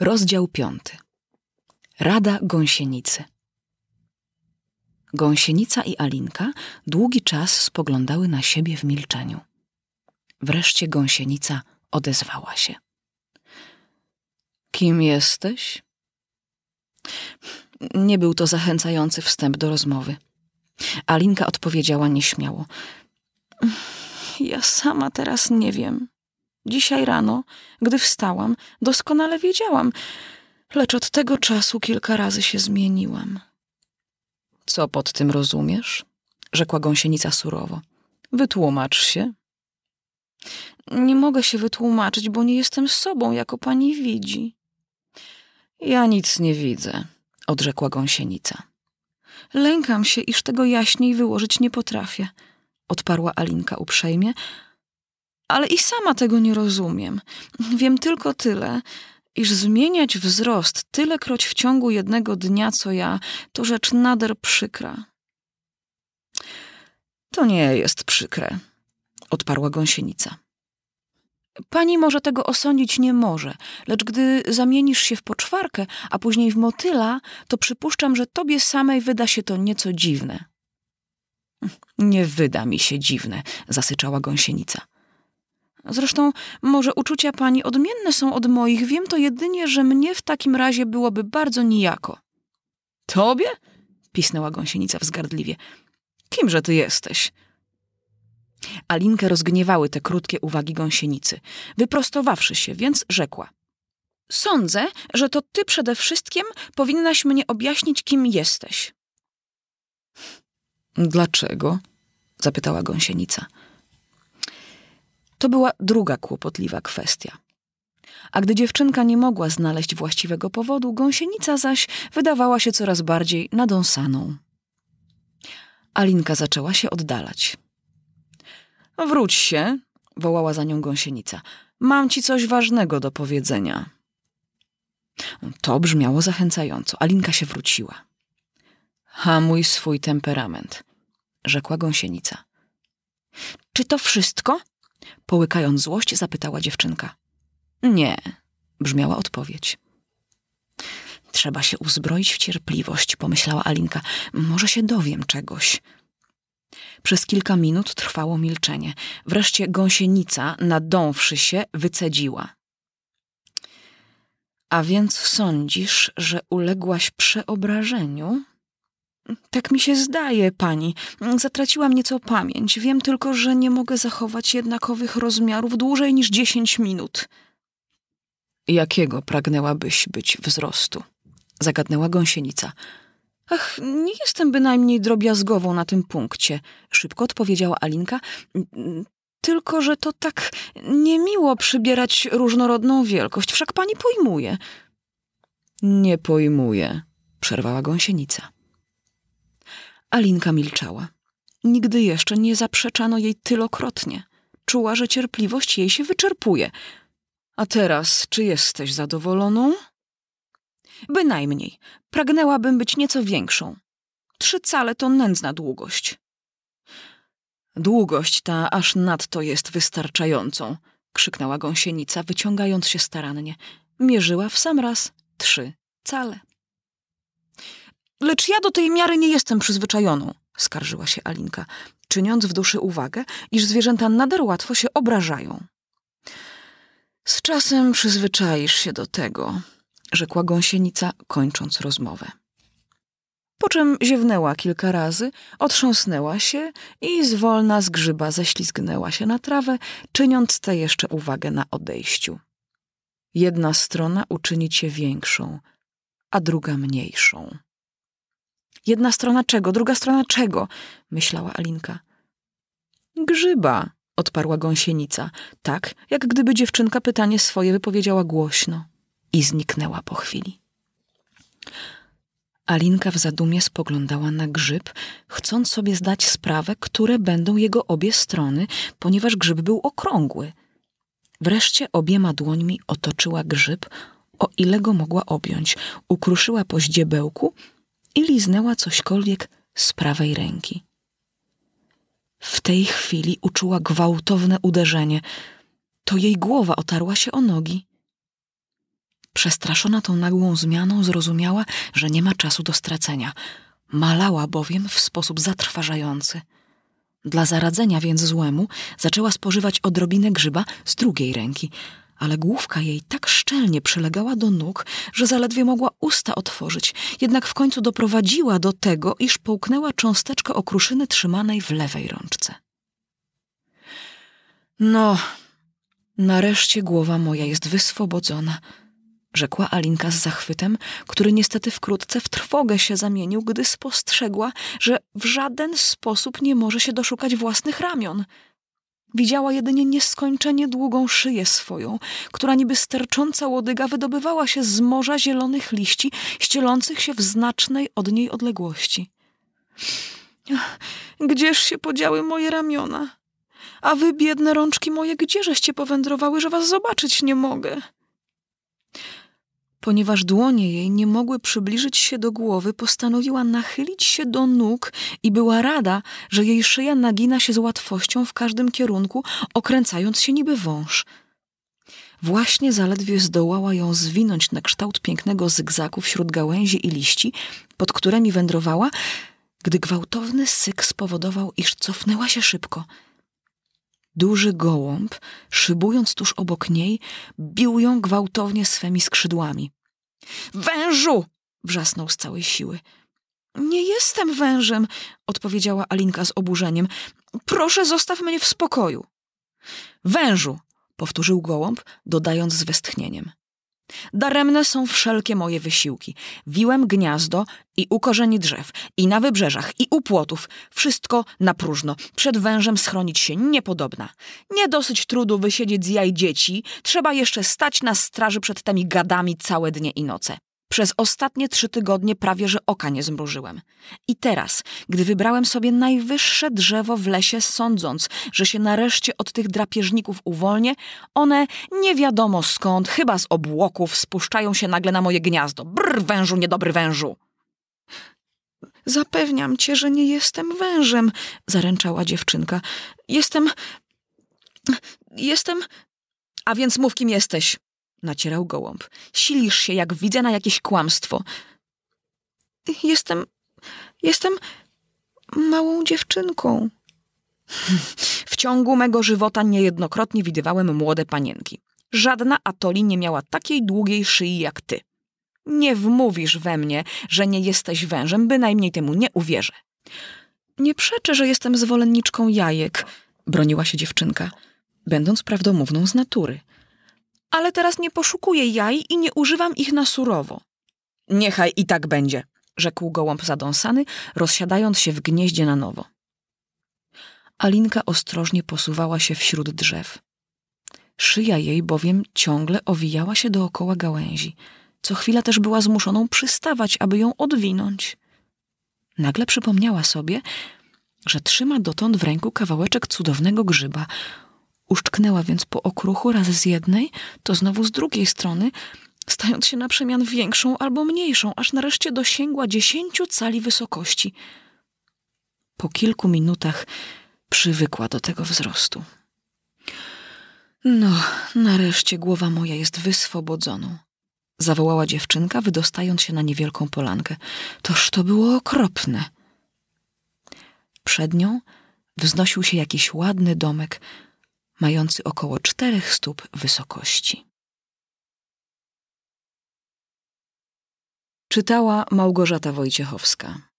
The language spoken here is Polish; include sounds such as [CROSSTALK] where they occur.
Rozdział piąty. Rada gąsienicy. Gąsienica i Alinka długi czas spoglądały na siebie w milczeniu. Wreszcie gąsienica odezwała się. Kim jesteś? Nie był to zachęcający wstęp do rozmowy. Alinka odpowiedziała nieśmiało. Ja sama teraz nie wiem. Dzisiaj rano, gdy wstałam, doskonale wiedziałam, lecz od tego czasu kilka razy się zmieniłam. Co pod tym rozumiesz? rzekła gąsienica surowo. Wytłumacz się. Nie mogę się wytłumaczyć, bo nie jestem sobą, jako pani widzi. Ja nic nie widzę, odrzekła gąsienica. Lękam się, iż tego jaśniej wyłożyć nie potrafię, odparła Alinka uprzejmie, ale i sama tego nie rozumiem. Wiem tylko tyle, iż zmieniać wzrost tylekroć w ciągu jednego dnia, co ja, to rzecz nader przykra. To nie jest przykre, odparła gąsienica. Pani może tego osądzić nie może, lecz gdy zamienisz się w poczwarkę, a później w motyla, to przypuszczam, że tobie samej wyda się to nieco dziwne. Nie wyda mi się dziwne, zasyczała gąsienica. Zresztą może uczucia pani odmienne są od moich. Wiem to jedynie, że mnie w takim razie byłoby bardzo nijako. Tobie? pisnęła gąsienica wzgardliwie. Kimże ty jesteś? Alinkę rozgniewały te krótkie uwagi gąsienicy. Wyprostowawszy się, więc rzekła. Sądzę, że to ty przede wszystkim powinnaś mnie objaśnić, kim jesteś. Dlaczego? zapytała gąsienica. To była druga kłopotliwa kwestia. A gdy dziewczynka nie mogła znaleźć właściwego powodu, gąsienica zaś wydawała się coraz bardziej nadąsaną. Alinka zaczęła się oddalać. Wróć się, wołała za nią gąsienica. Mam ci coś ważnego do powiedzenia. To brzmiało zachęcająco. Alinka się wróciła. Hamuj swój temperament, rzekła gąsienica. Czy to wszystko? Połykając złość, zapytała dziewczynka. Nie, brzmiała odpowiedź. Trzeba się uzbroić w cierpliwość, pomyślała Alinka. Może się dowiem czegoś. Przez kilka minut trwało milczenie. Wreszcie gąsienica, nadąwszy się, wycedziła. A więc sądzisz, że uległaś przeobrażeniu? Tak mi się zdaje, pani. Zatraciłam nieco pamięć. Wiem tylko, że nie mogę zachować jednakowych rozmiarów dłużej niż dziesięć minut. Jakiego pragnęłabyś być wzrostu? Zagadnęła gąsienica. Ach, nie jestem bynajmniej drobiazgową na tym punkcie, szybko odpowiedziała Alinka. Tylko, że to tak niemiło przybierać różnorodną wielkość. Wszak pani pojmuje. Nie pojmuję, przerwała gąsienica. Alinka milczała. Nigdy jeszcze nie zaprzeczano jej tylokrotnie. Czuła, że cierpliwość jej się wyczerpuje. A teraz, czy jesteś zadowoloną? Bynajmniej. Pragnęłabym być nieco większą. Trzy cale to nędzna długość. Długość ta aż nadto jest wystarczającą, krzyknęła gąsienica, wyciągając się starannie. Mierzyła w sam raz trzy cale. Lecz ja do tej miary nie jestem przyzwyczajoną, skarżyła się Alinka, czyniąc w duszy uwagę, iż zwierzęta nader łatwo się obrażają. Z czasem przyzwyczaisz się do tego, rzekła gąsienica, kończąc rozmowę. Po czym ziewnęła kilka razy, otrząsnęła się i zwolna z grzyba ześlizgnęła się na trawę, czyniąc tę jeszcze uwagę na odejściu. Jedna strona uczyni cię większą, a druga mniejszą. Jedna strona czego, druga strona czego? myślała Alinka. Grzyba, odparła gąsienica, tak jak gdyby dziewczynka pytanie swoje wypowiedziała głośno i zniknęła po chwili. Alinka w zadumie spoglądała na grzyb, chcąc sobie zdać sprawę, które będą jego obie strony, ponieważ grzyb był okrągły. Wreszcie obiema dłońmi otoczyła grzyb, o ile go mogła objąć, ukruszyła po ździebełku i liznęła cośkolwiek z prawej ręki. W tej chwili uczuła gwałtowne uderzenie. To jej głowa otarła się o nogi. Przestraszona tą nagłą zmianą zrozumiała, że nie ma czasu do stracenia. Malała bowiem w sposób zatrważający. Dla zaradzenia więc złemu zaczęła spożywać odrobinę grzyba z drugiej ręki, ale główka jej tak szczelnie przylegała do nóg, że zaledwie mogła usta otworzyć, jednak w końcu doprowadziła do tego, iż połknęła cząsteczkę okruszyny trzymanej w lewej rączce. No, nareszcie głowa moja jest wyswobodzona – rzekła Alinka z zachwytem, który niestety wkrótce w trwogę się zamienił, gdy spostrzegła, że w żaden sposób nie może się doszukać własnych ramion. Widziała jedynie nieskończenie długą szyję swoją, która niby stercząca łodyga wydobywała się z morza zielonych liści, ścielących się w znacznej od niej odległości. Gdzież się podziały moje ramiona? A wy, biedne rączki moje, gdzieżeście powędrowały, że was zobaczyć nie mogę? Ponieważ dłonie jej nie mogły przybliżyć się do głowy, postanowiła nachylić się do nóg i była rada, że jej szyja nagina się z łatwością w każdym kierunku, okręcając się niby wąż. Właśnie zaledwie zdołała ją zwinąć na kształt pięknego zygzaku wśród gałęzi i liści, pod którymi wędrowała, gdy gwałtowny syk spowodował, iż cofnęła się szybko – Duży gołąb, szybując tuż obok niej, bił ją gwałtownie swemi skrzydłami. Wężu! wrzasnął z całej siły. Nie jestem wężem, odpowiedziała Alinka z oburzeniem. Proszę, zostaw mnie w spokoju. Wężu, powtórzył gołąb, dodając z westchnieniem. Daremne są wszelkie moje wysiłki. Wiłem gniazdo i u korzeni drzew, i na wybrzeżach, i u płotów. Wszystko na próżno. Przed wężem schronić się niepodobna. Nie dosyć trudu wysiedzieć z jaj dzieci, trzeba jeszcze stać na straży przed tymi gadami całe dnie i noce. Przez ostatnie trzy tygodnie prawie że oka nie zmrużyłem. I teraz, gdy wybrałem sobie najwyższe drzewo w lesie, sądząc, że się nareszcie od tych drapieżników uwolnię, one nie wiadomo skąd, chyba z obłoków, spuszczają się nagle na moje gniazdo. Brr, wężu, niedobry wężu! Zapewniam cię, że nie jestem wężem, zaręczała dziewczynka. Jestem. Jestem. A więc mów, kim jesteś nacierał gołąb. Silisz się, jak widzę, na jakieś kłamstwo. Jestem. Jestem małą dziewczynką. [LAUGHS] W ciągu mego żywota niejednokrotnie widywałem młode panienki. Żadna atoli nie miała takiej długiej szyi jak ty. Nie wmówisz we mnie, że nie jesteś wężem, bynajmniej temu nie uwierzę. Nie przeczę, że jestem zwolenniczką jajek, broniła się dziewczynka, będąc prawdomówną z natury ale teraz nie poszukuję jaj i nie używam ich na surowo. Niechaj i tak będzie, rzekł gołąb zadąsany, rozsiadając się w gnieździe na nowo. Alinka ostrożnie posuwała się wśród drzew. Szyja jej bowiem ciągle owijała się dookoła gałęzi. Co chwila też była zmuszoną przystawać, aby ją odwinąć. Nagle przypomniała sobie, że trzyma dotąd w ręku kawałeczek cudownego grzyba, Uszczknęła więc po okruchu raz z jednej, to znowu z drugiej strony, stając się na przemian większą albo mniejszą, aż nareszcie dosięgła dziesięciu cali wysokości. Po kilku minutach przywykła do tego wzrostu. No, nareszcie głowa moja jest wyswobodzoną. Zawołała dziewczynka, wydostając się na niewielką polankę. Toż to było okropne. Przed nią wznosił się jakiś ładny domek, mający około czterech stóp wysokości. Czytała Małgorzata Wojciechowska.